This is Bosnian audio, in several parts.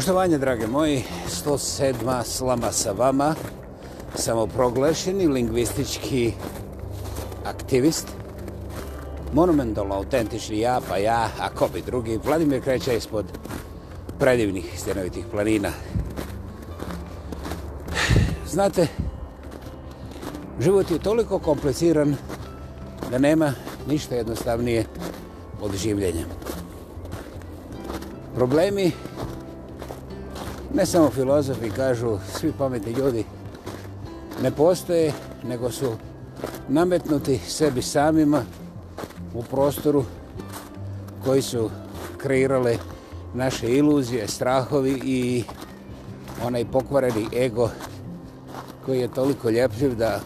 Poštovanje, drage moji, 107. slama sa vama, samoproglašeni lingvistički aktivist, monumentalno autentični ja, pa ja, a ko bi drugi, Vladimir kreće ispod predivnih stjenovitih planina. Znate, život je toliko kompliciran da nema ništa jednostavnije od življenja. Problemi Ne samo filozofi kažu, svi pametni ljudi ne postoje, nego su nametnuti sebi samima u prostoru koji su kreirale naše iluzije, strahovi i onaj pokvareni ego koji je toliko ljepljiv da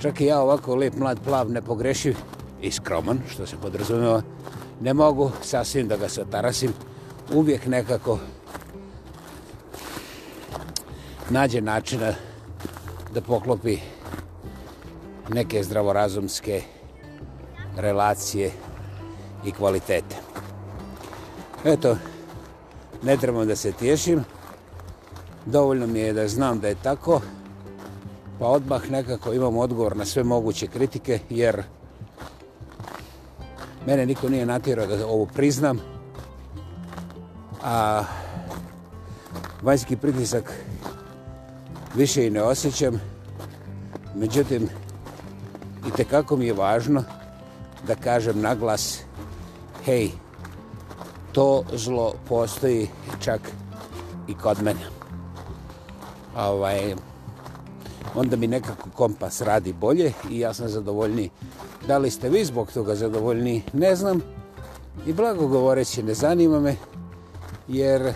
čak i ja ovako lijep, mlad, plav, nepogrešiv i skroman, što se podrazumio, ne mogu sasvim da ga satarasim. Uvijek nekako nađe načina da poklopi neke zdravorazumske relacije i kvalitete. Eto, ne trebam da se tješim. Dovoljno mi je da znam da je tako, pa odmah nekako imam odgovor na sve moguće kritike, jer mene niko nije natjerao da ovo priznam, a vanjski pritisak više i ne osjećam. Međutim, i tekako mi je važno da kažem na glas hej, to zlo postoji čak i kod mene. Ovaj, onda mi nekako kompas radi bolje i ja sam zadovoljni. Da li ste vi zbog toga zadovoljni, ne znam. I blago govoreći, ne zanima me, jer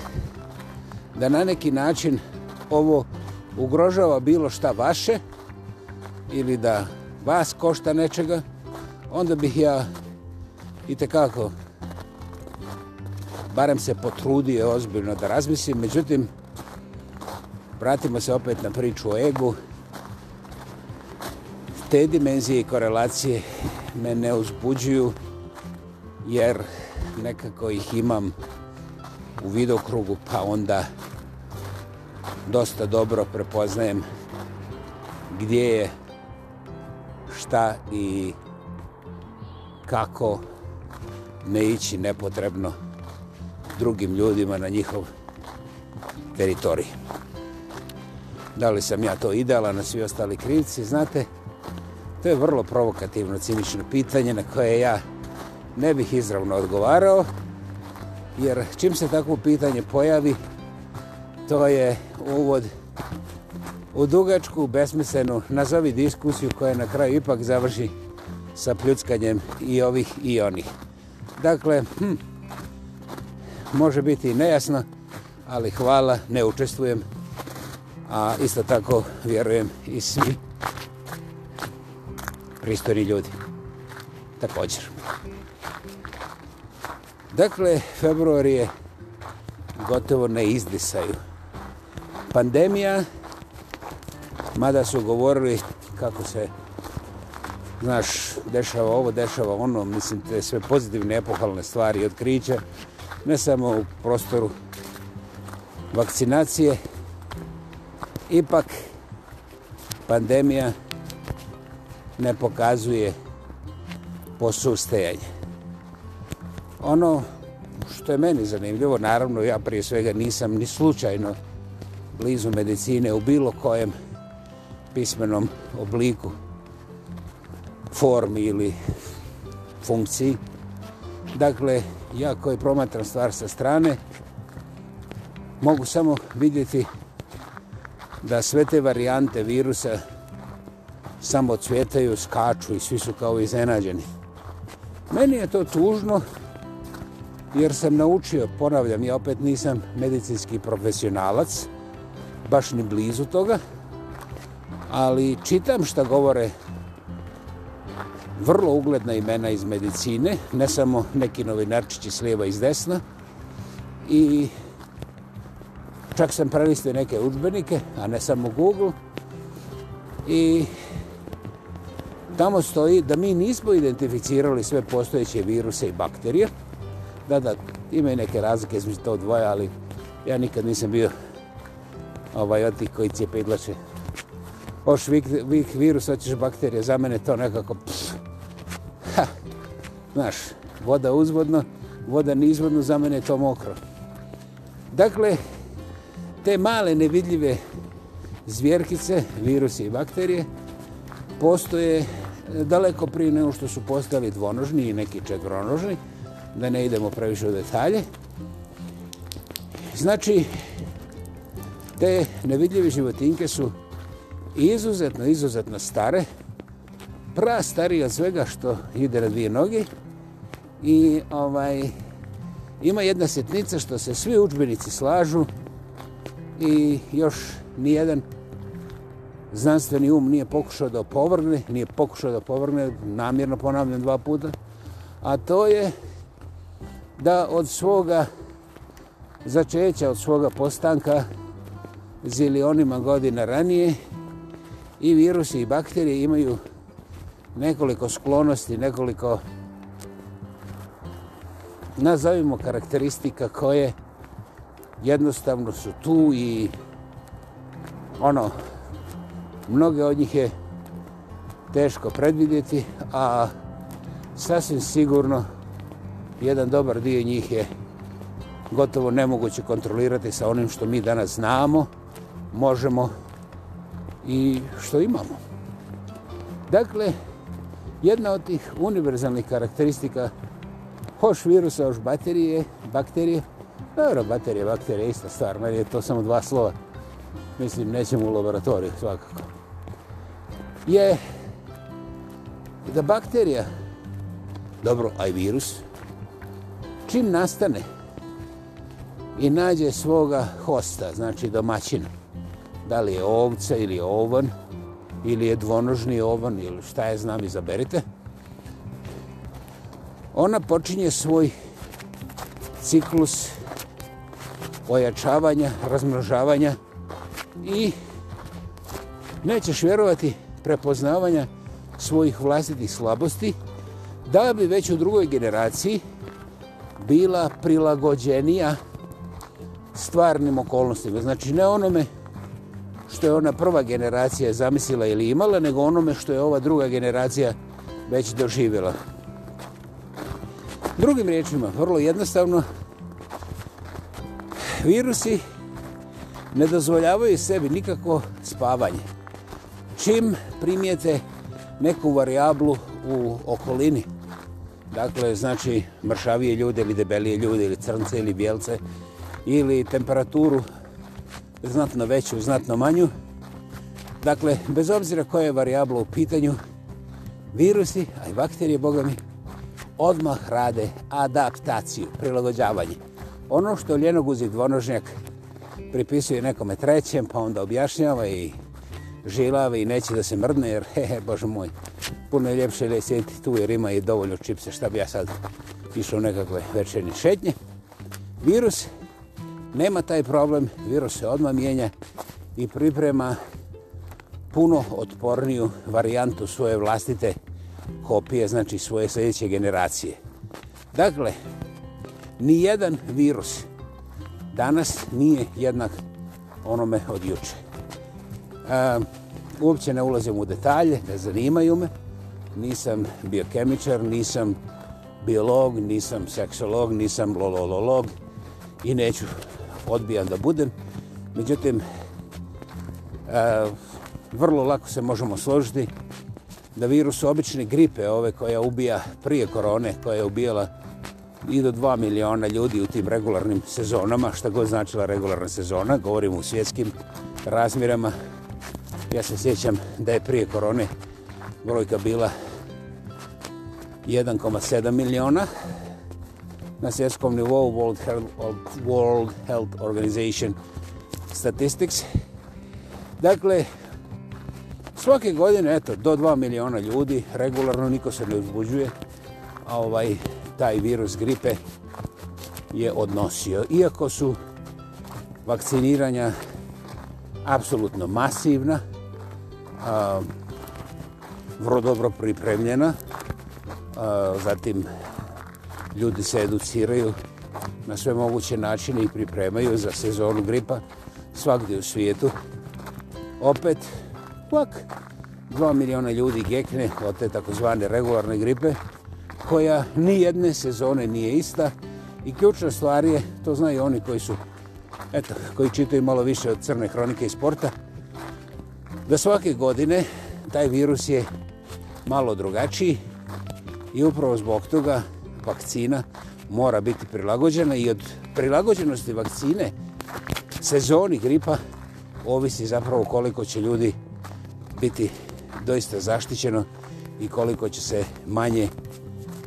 da na neki način ovo ugrožava bilo šta vaše ili da vas košta nečega, onda bih ja i tekako barem se potrudio ozbiljno da razmislim. Međutim, vratimo se opet na priču o egu. Te dimenzije i korelacije me ne uzbuđuju jer nekako ih imam u vidokrugu pa onda dosta dobro prepoznajem gdje je šta i kako ne ići nepotrebno drugim ljudima na njihov teritoriji. Da li sam ja to idealan, na svi ostali krivci, znate, to je vrlo provokativno, cinično pitanje na koje ja ne bih izravno odgovarao, jer čim se takvo pitanje pojavi, To je uvod u dugačku, besmislenu, nazovi diskusiju koja na kraju ipak završi sa pljuckanjem i ovih i onih. Dakle, hm, može biti nejasno, ali hvala, ne učestvujem, a isto tako vjerujem i svi pristojni ljudi. Također. Dakle, februar je gotovo na izdisaju pandemija, mada su govorili kako se, znaš, dešava ovo, dešava ono, mislim, te sve pozitivne, epohalne stvari i otkriće, ne samo u prostoru vakcinacije, ipak pandemija ne pokazuje posustajanje. Ono što je meni zanimljivo, naravno ja prije svega nisam ni slučajno blizu medicine u bilo kojem pismenom obliku, formi ili funkciji. Dakle, ja koji promatram stvar sa strane, mogu samo vidjeti da sve te varijante virusa samo cvjetaju, skaču i svi su kao iznenađeni. Meni je to tužno jer sam naučio, ponavljam, ja opet nisam medicinski profesionalac, baš ni blizu toga, ali čitam šta govore vrlo ugledna imena iz medicine, ne samo neki novinarčići s lijeva iz desna, i čak sam prelistio neke učbenike, a ne samo Google, i tamo stoji da mi nismo identificirali sve postojeće viruse i bakterije. Da, da, ima i neke razlike između to dvoje, ali ja nikad nisam bio ovaj, od tih koji će pidlače. Oš vik, vik virus, oćeš bakterije, za mene to nekako... Pff. Ha. Znaš, voda uzvodno, voda nizvodno, za mene to mokro. Dakle, te male nevidljive zvjerkice, virusi i bakterije, postoje e, daleko prije nego što su postali dvonožni i neki četvronožni, da ne idemo previše u detalje. Znači, Te nevidljive životinke su izuzetno, izuzetno stare, pra starije od svega što ide na dvije noge i ovaj, ima jedna sjetnica što se svi učbenici slažu i još nijedan znanstveni um nije pokušao da opovrne, nije pokušao da opovrne, namjerno ponavljam dva puta, a to je da od svoga začeća, od svoga postanka, zilionima godina ranije i virusi i bakterije imaju nekoliko sklonosti, nekoliko nazovimo karakteristika koje jednostavno su tu i ono mnoge od njih je teško predvidjeti, a sasvim sigurno jedan dobar dio njih je gotovo nemoguće kontrolirati sa onim što mi danas znamo možemo i što imamo. Dakle, jedna od tih univerzalnih karakteristika hoš virusa, hoš baterije, bakterije, pa dobro, baterije, bakterije, ista stvar, meni je to samo dva slova, mislim, nećemo u laboratoriju, svakako, je da bakterija, dobro, aj virus, čim nastane i nađe svoga hosta, znači domaćina, da li je ovca ili je ovan, ili je dvonožni ovan, ili šta je znam, izaberite. Ona počinje svoj ciklus ojačavanja, razmnožavanja i nećeš vjerovati prepoznavanja svojih vlastitih slabosti, da bi već u drugoj generaciji bila prilagođenija stvarnim okolnostima. Znači, ne onome što je ona prva generacija zamislila ili imala, nego onome što je ova druga generacija već doživjela. Drugim rječima, vrlo jednostavno, virusi ne dozvoljavaju sebi nikako spavanje. Čim primijete neku variablu u okolini, dakle, znači, mršavije ljude ili debelije ljude ili crnce ili bijelce, ili temperaturu znatno veću, znatno manju. Dakle, bez obzira koja je variabla u pitanju, virusi, a i bakterije, boga mi, odmah rade adaptaciju, prilagođavanje. Ono što ljenoguzi dvonožnjak pripisuje nekome trećem, pa onda objašnjava i žilave i neće da se mrdne, jer, he, he, bože moj, puno je ljepše da je tu, jer ima i dovoljno čipse, šta bi ja sad išao u nekakve večernje šetnje. Virus nema taj problem, virus se odmah mijenja i priprema puno otporniju varijantu svoje vlastite kopije, znači svoje sljedeće generacije. Dakle, ni jedan virus danas nije jednak onome od juče. Um, uopće ne ulazim u detalje, ne zanimaju me. Nisam biokemičar, nisam biolog, nisam seksolog, nisam lololog i neću odbijam da budem. Međutim, e, vrlo lako se možemo složiti da virus obične gripe, ove koja ubija prije korone, koja je ubijala i do 2 miliona ljudi u tim regularnim sezonama, šta god značila regularna sezona, govorim u svjetskim razmirama. Ja se sjećam da je prije korone brojka bila 1,7 miliona, na svjetskom nivou World Health, World Health Organization Statistics. Dakle, svake godine, eto, do 2 miliona ljudi, regularno niko se ne uzbuđuje, a ovaj, taj virus gripe je odnosio. Iako su vakciniranja apsolutno masivna, a, vrlo dobro pripremljena, a, zatim ljudi se educiraju na sve moguće načine i pripremaju za sezonu gripa svakdje u svijetu. Opet, kvak, 2 miliona ljudi gekne od te takozvane regularne gripe, koja ni jedne sezone nije ista. I ključna stvar je, to znaju oni koji su, eto, koji čitaju malo više od crne hronike i sporta, da svake godine taj virus je malo drugačiji i upravo zbog toga vakcina mora biti prilagođena i od prilagođenosti vakcine sezoni gripa ovisi zapravo koliko će ljudi biti doista zaštićeno i koliko će se manje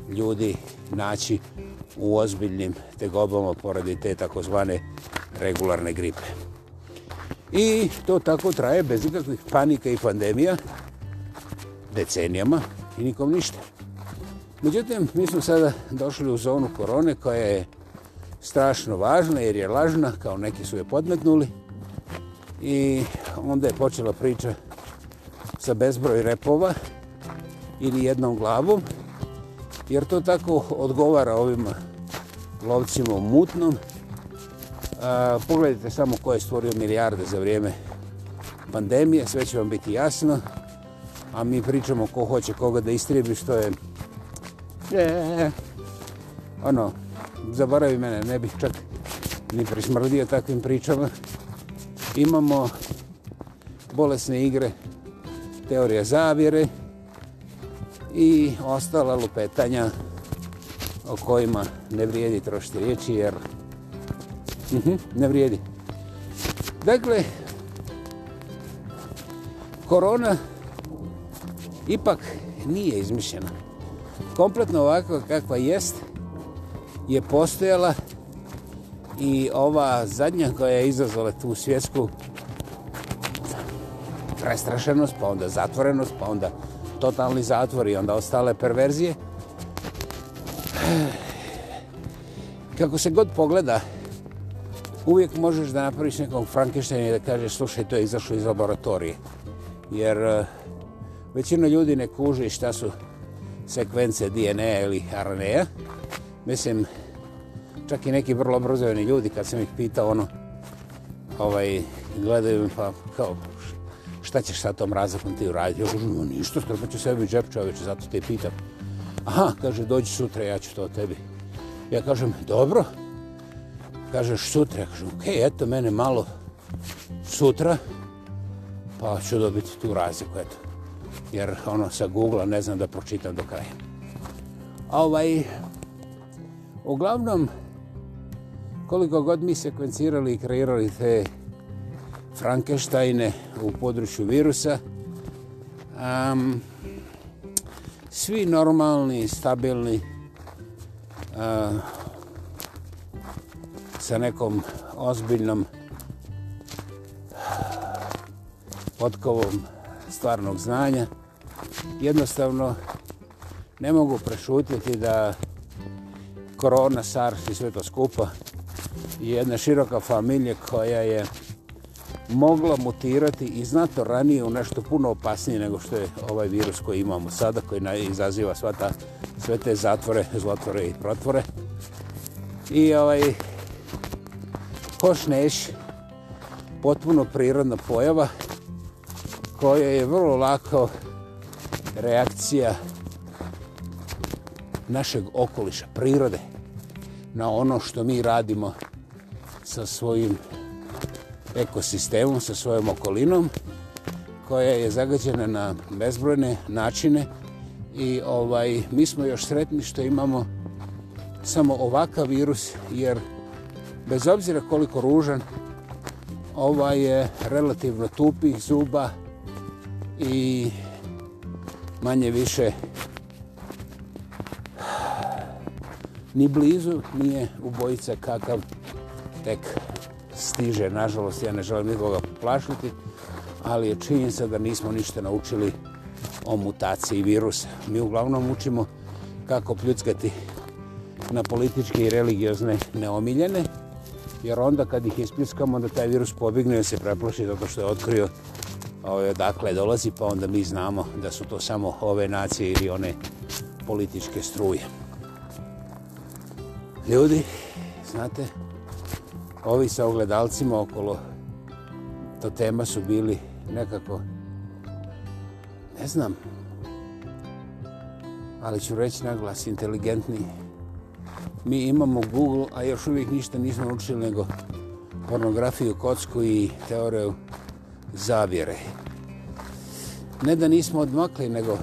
ljudi naći u ozbiljnim tegobama poradi te takozvane regularne gripe. I to tako traje bez ikakvih panika i pandemija decenijama i nikom ništa. Međutim, mi smo sada došli u zonu korone koja je strašno važna jer je lažna, kao neki su je podmetnuli. I onda je počela priča sa bezbroj repova ili jednom glavom, jer to tako odgovara ovim lovcima u mutnom. A, pogledajte samo ko je stvorio milijarde za vrijeme pandemije, sve će vam biti jasno. A mi pričamo ko hoće koga da istrijebi, što je E, ono, zaboravi mene, ne bih čak ni prismrdio takvim pričama. Imamo bolesne igre, teorija zavjere i ostala lupetanja o kojima ne vrijedi trošiti riječi, jer uh mhm, -huh, ne vrijedi. Dakle, korona ipak nije izmišljena kompletno ovako kakva jest je postojala i ova zadnja koja je izazvala tu svjetsku prestrašenost, pa onda zatvorenost, pa onda totalni zatvor i onda ostale perverzije. Kako se god pogleda, uvijek možeš da napraviš nekog Frankenstein i da kažeš slušaj, to je izašlo iz laboratorije. Jer eh, većina ljudi ne kuži šta su sekvence DNA ili RNA. Mislim, čak i neki vrlo obrazovani ljudi, kad sam ih pitao, ono, ovaj, gledaju pa kao, šta ćeš sa tom razlikom ti uraditi? Ja kažem, no, ništa, skrpa ću sebi džep čoveče, zato te pitam. Aha, kaže, dođi sutra, ja ću to tebi. Ja kažem, dobro. Kažeš, sutra, ja kažem, okej, okay, eto, mene malo sutra, pa ću dobiti tu razliku, eto jer ono sa Google-a ne znam da pročitam do kraja. Ovaj, uglavnom, koliko god mi sekvencirali i kreirali te Frankensteine u području virusa, um, svi normalni, stabilni, uh, sa nekom ozbiljnom potkovom uh, stvarnog znanja. Jednostavno, ne mogu prešutiti da korona, SARS i sve to skupa je jedna široka familija koja je mogla mutirati i znato ranije u nešto puno opasnije nego što je ovaj virus koji imamo sada, koji izaziva sva ta, sve te zatvore, zlotvore i protvore. I ovaj hošneš, potpuno prirodna pojava, koje je vrlo lako reakcija našeg okoliša, prirode, na ono što mi radimo sa svojim ekosistemom, sa svojom okolinom, koja je zagađena na bezbrojne načine i ovaj mi smo još sretni što imamo samo ovakav virus, jer bez obzira koliko ružan, ovaj je relativno tupih zuba, i manje više ni blizu nije ubojica kakav tek stiže. Nažalost, ja ne želim nikoga plašiti, ali je činjenica da nismo ništa naučili o mutaciji virusa. Mi uglavnom učimo kako pljuckati na političke i religiozne neomiljene, jer onda kad ih ispljuckamo, onda taj virus pobigne i se preplaši zato što je otkrio odakle dolazi, pa onda mi znamo da su to samo ove nacije ili one političke struje. Ljudi, znate, ovi sa ogledalcima okolo to tema su bili nekako, ne znam, ali ću reći na glas, inteligentni. Mi imamo Google, a još uvijek ništa nismo učili nego pornografiju, kocku i teoriju zavjere. Ne da nismo odmakli, nego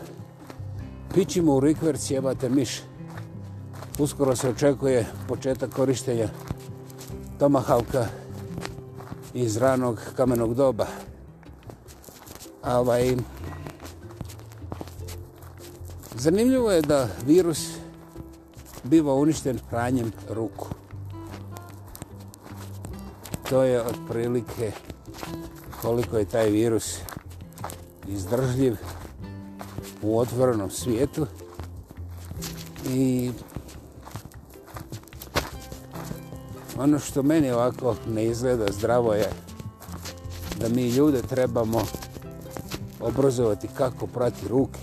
pićimo u rikverci, jebate miš. Uskoro se očekuje početak korištenja tomahavka iz ranog kamenog doba. A ovaj... Zanimljivo je da virus biva uništen pranjem ruku. To je otprilike koliko je taj virus izdržljiv u otvorenom svijetu i ono što meni ovako ne izgleda zdravo je da mi ljude trebamo obrazovati kako prati ruke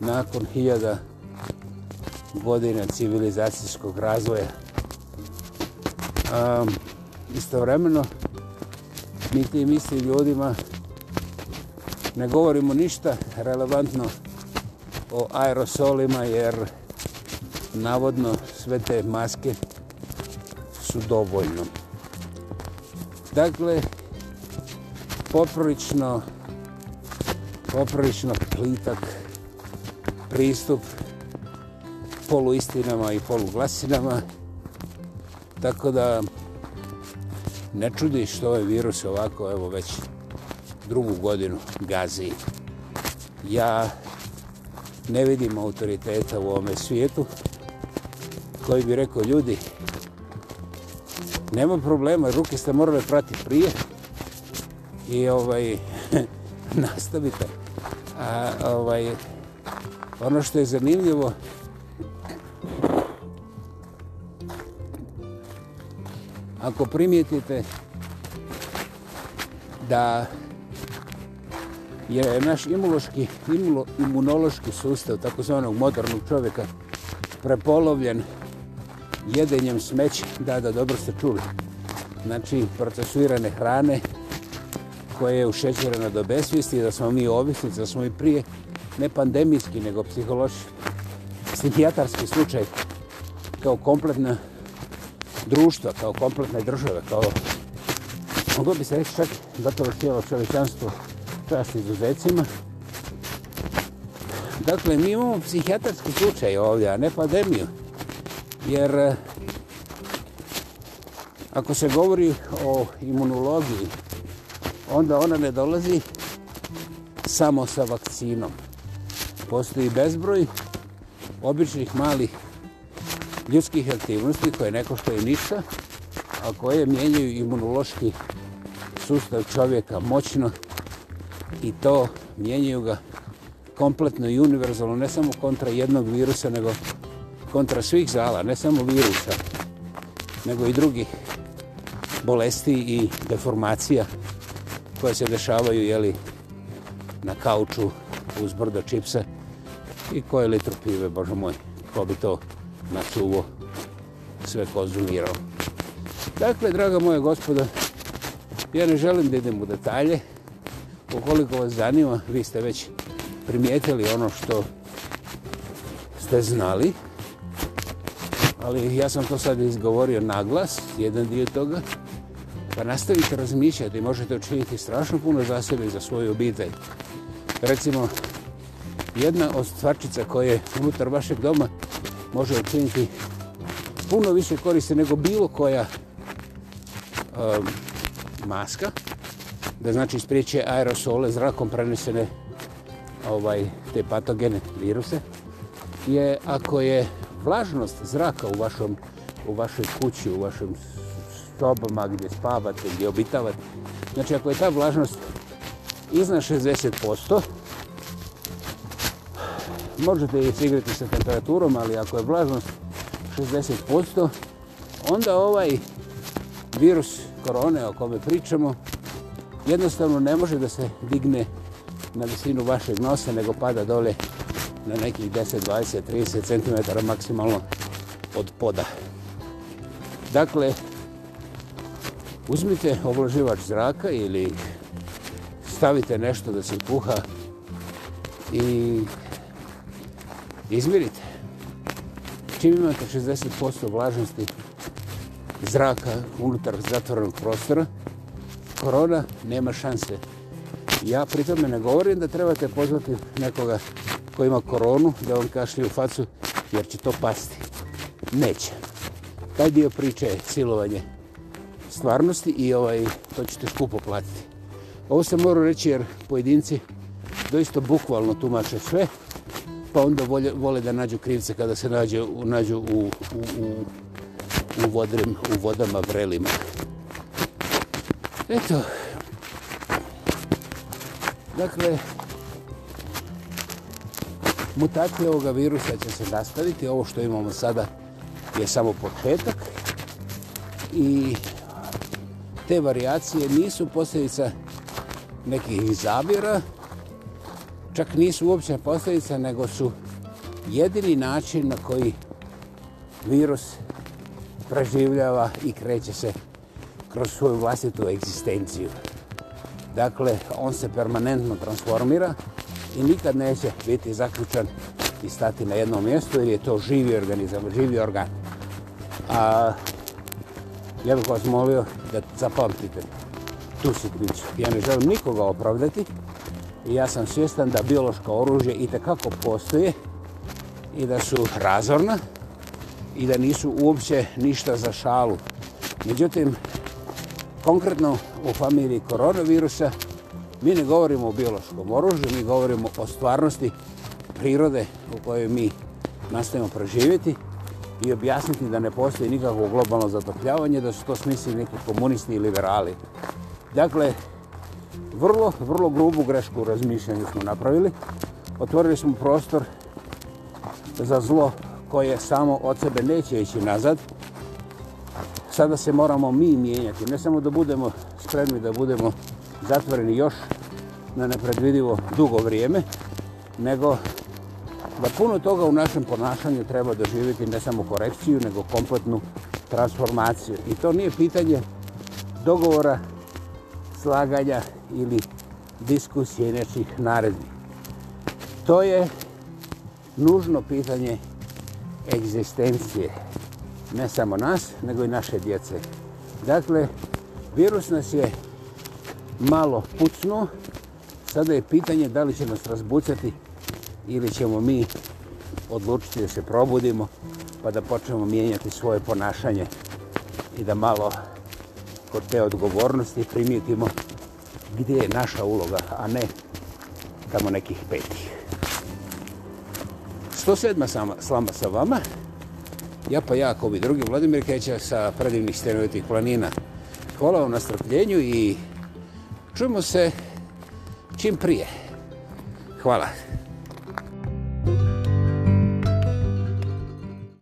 nakon hiljada godina civilizacijskog razvoja. Um, istovremeno, ni tim istim ljudima ne govorimo ništa relevantno o aerosolima jer navodno sve te maske su dovoljno. Dakle, poprilično poprilično plitak pristup poluistinama i poluglasinama tako da ne čudi što ovaj virus ovako, evo već drugu godinu gazi. Ja ne vidim autoriteta u ovome svijetu koji bi rekao ljudi, nema problema, ruke ste morali prati prije i ovaj nastavite. A, ovaj, ono što je zanimljivo, ako primijetite da je naš imološki, imulo, imunološki sustav takozvanog modernog čovjeka prepolovljen jedenjem smeća, da, da, dobro ste čuli, znači procesuirane hrane koje je ušećerena do besvijesti, da smo mi ovisnici, da smo i prije ne pandemijski, nego psihološki, psihijatarski slučaj kao kompletna društva, kao kompletne države, kao... Mogu bi se reći čak gotovo cijelo čovječanstvo čast izuzetcima. Dakle, mi imamo psihijatarski slučaj ovdje, a ne pandemiju. Jer eh, ako se govori o imunologiji, onda ona ne dolazi samo sa vakcinom. Postoji bezbroj običnih malih ljudskih aktivnosti koje neko što je ništa, a koje mijenjaju imunološki sustav čovjeka moćno i to mijenjaju ga kompletno i univerzalno, ne samo kontra jednog virusa, nego kontra svih zala, ne samo virusa, nego i drugih bolesti i deformacija koje se dešavaju jeli, na kauču uz brdo čipsa i koje litru pive, bože moj, ko bi to načuvo, sve konzumirao. Dakle, draga moja gospoda, ja ne želim da idem u detalje. Ukoliko vas zanima, vi ste već primijetili ono što ste znali. Ali ja sam to sad izgovorio naglas, jedan dio toga. Pa nastavite razmišljati, možete učiniti strašno puno za sebe i za svoju obitelj. Recimo, jedna od stvarčica koje unutar vašeg doma može učiniti puno više koriste nego bilo koja um, maska, da znači spriječe aerosole, zrakom prenesene ovaj, te patogene viruse, je ako je vlažnost zraka u, vašom, u vašoj kući, u vašim sobama gdje spavate, gdje obitavate, znači ako je ta vlažnost iznad možete i sigrati sa temperaturom, ali ako je vlažnost 60%, onda ovaj virus korone o kome pričamo jednostavno ne može da se digne na visinu vašeg nosa, nego pada dole na nekih 10, 20, 30 cm maksimalno od poda. Dakle, uzmite obloživač zraka ili stavite nešto da se puha i Izmirite. Čim imate 60% vlažnosti zraka unutar zatvorenog prostora, korona nema šanse. Ja pri tome ne govorim da trebate pozvati nekoga koji ima koronu da vam kašlje u facu jer će to pasti. Neće. Taj dio priče je silovanje stvarnosti i ovaj, to ćete skupo platiti. Ovo sam morao reći jer pojedinci doisto bukvalno tumače sve pa onda vole, vole da nađu krivce kada se nađe, nađu u, u, u, u, vodrem, u vodama vrelima. Eto. Dakle, mutacija ovoga virusa će se nastaviti. Ovo što imamo sada je samo početak. I te variacije nisu posljedica nekih zabira, čak nisu uopće posljedice, nego su jedini način na koji virus preživljava i kreće se kroz svoju vlastitu egzistenciju. Dakle, on se permanentno transformira i nikad neće biti zaključan i stati na jednom mjestu jer je to živi organizam, živi organ. A ja bih vas molio da zapamtite tu sitnicu. Ja ne želim nikoga opravdati, I ja sam svjestan da biološko oružje i kako postoje i da su razorna i da nisu uopće ništa za šalu. Međutim, konkretno u familiji koronavirusa mi ne govorimo o biološkom oružju, mi govorimo o stvarnosti prirode u kojoj mi nastavimo proživjeti i objasniti da ne postoji nikakvo globalno zatopljavanje, da su to smisli neki komunisti i liberali. Dakle, vrlo, vrlo grubu grešku u razmišljanju smo napravili. Otvorili smo prostor za zlo koje samo od sebe neće ići nazad. Sada se moramo mi mijenjati, ne samo da budemo spremni da budemo zatvoreni još na nepredvidivo dugo vrijeme, nego da puno toga u našem ponašanju treba doživjeti ne samo korekciju, nego kompletnu transformaciju. I to nije pitanje dogovora slaganja ili diskusije nečih naredbi. To je nužno pitanje egzistencije, ne samo nas, nego i naše djece. Dakle, virus nas je malo pucno, sada je pitanje da li će nas razbucati ili ćemo mi odlučiti da se probudimo pa da počnemo mijenjati svoje ponašanje i da malo kod te odgovornosti primijetimo gdje je naša uloga, a ne tamo nekih petih. 107. slama sa vama. Ja pa ja, kao i drugi, Vladimir Keća sa predivnih stenovitih planina. Hvala vam na strpljenju i čujemo se čim prije. Hvala. Hvala.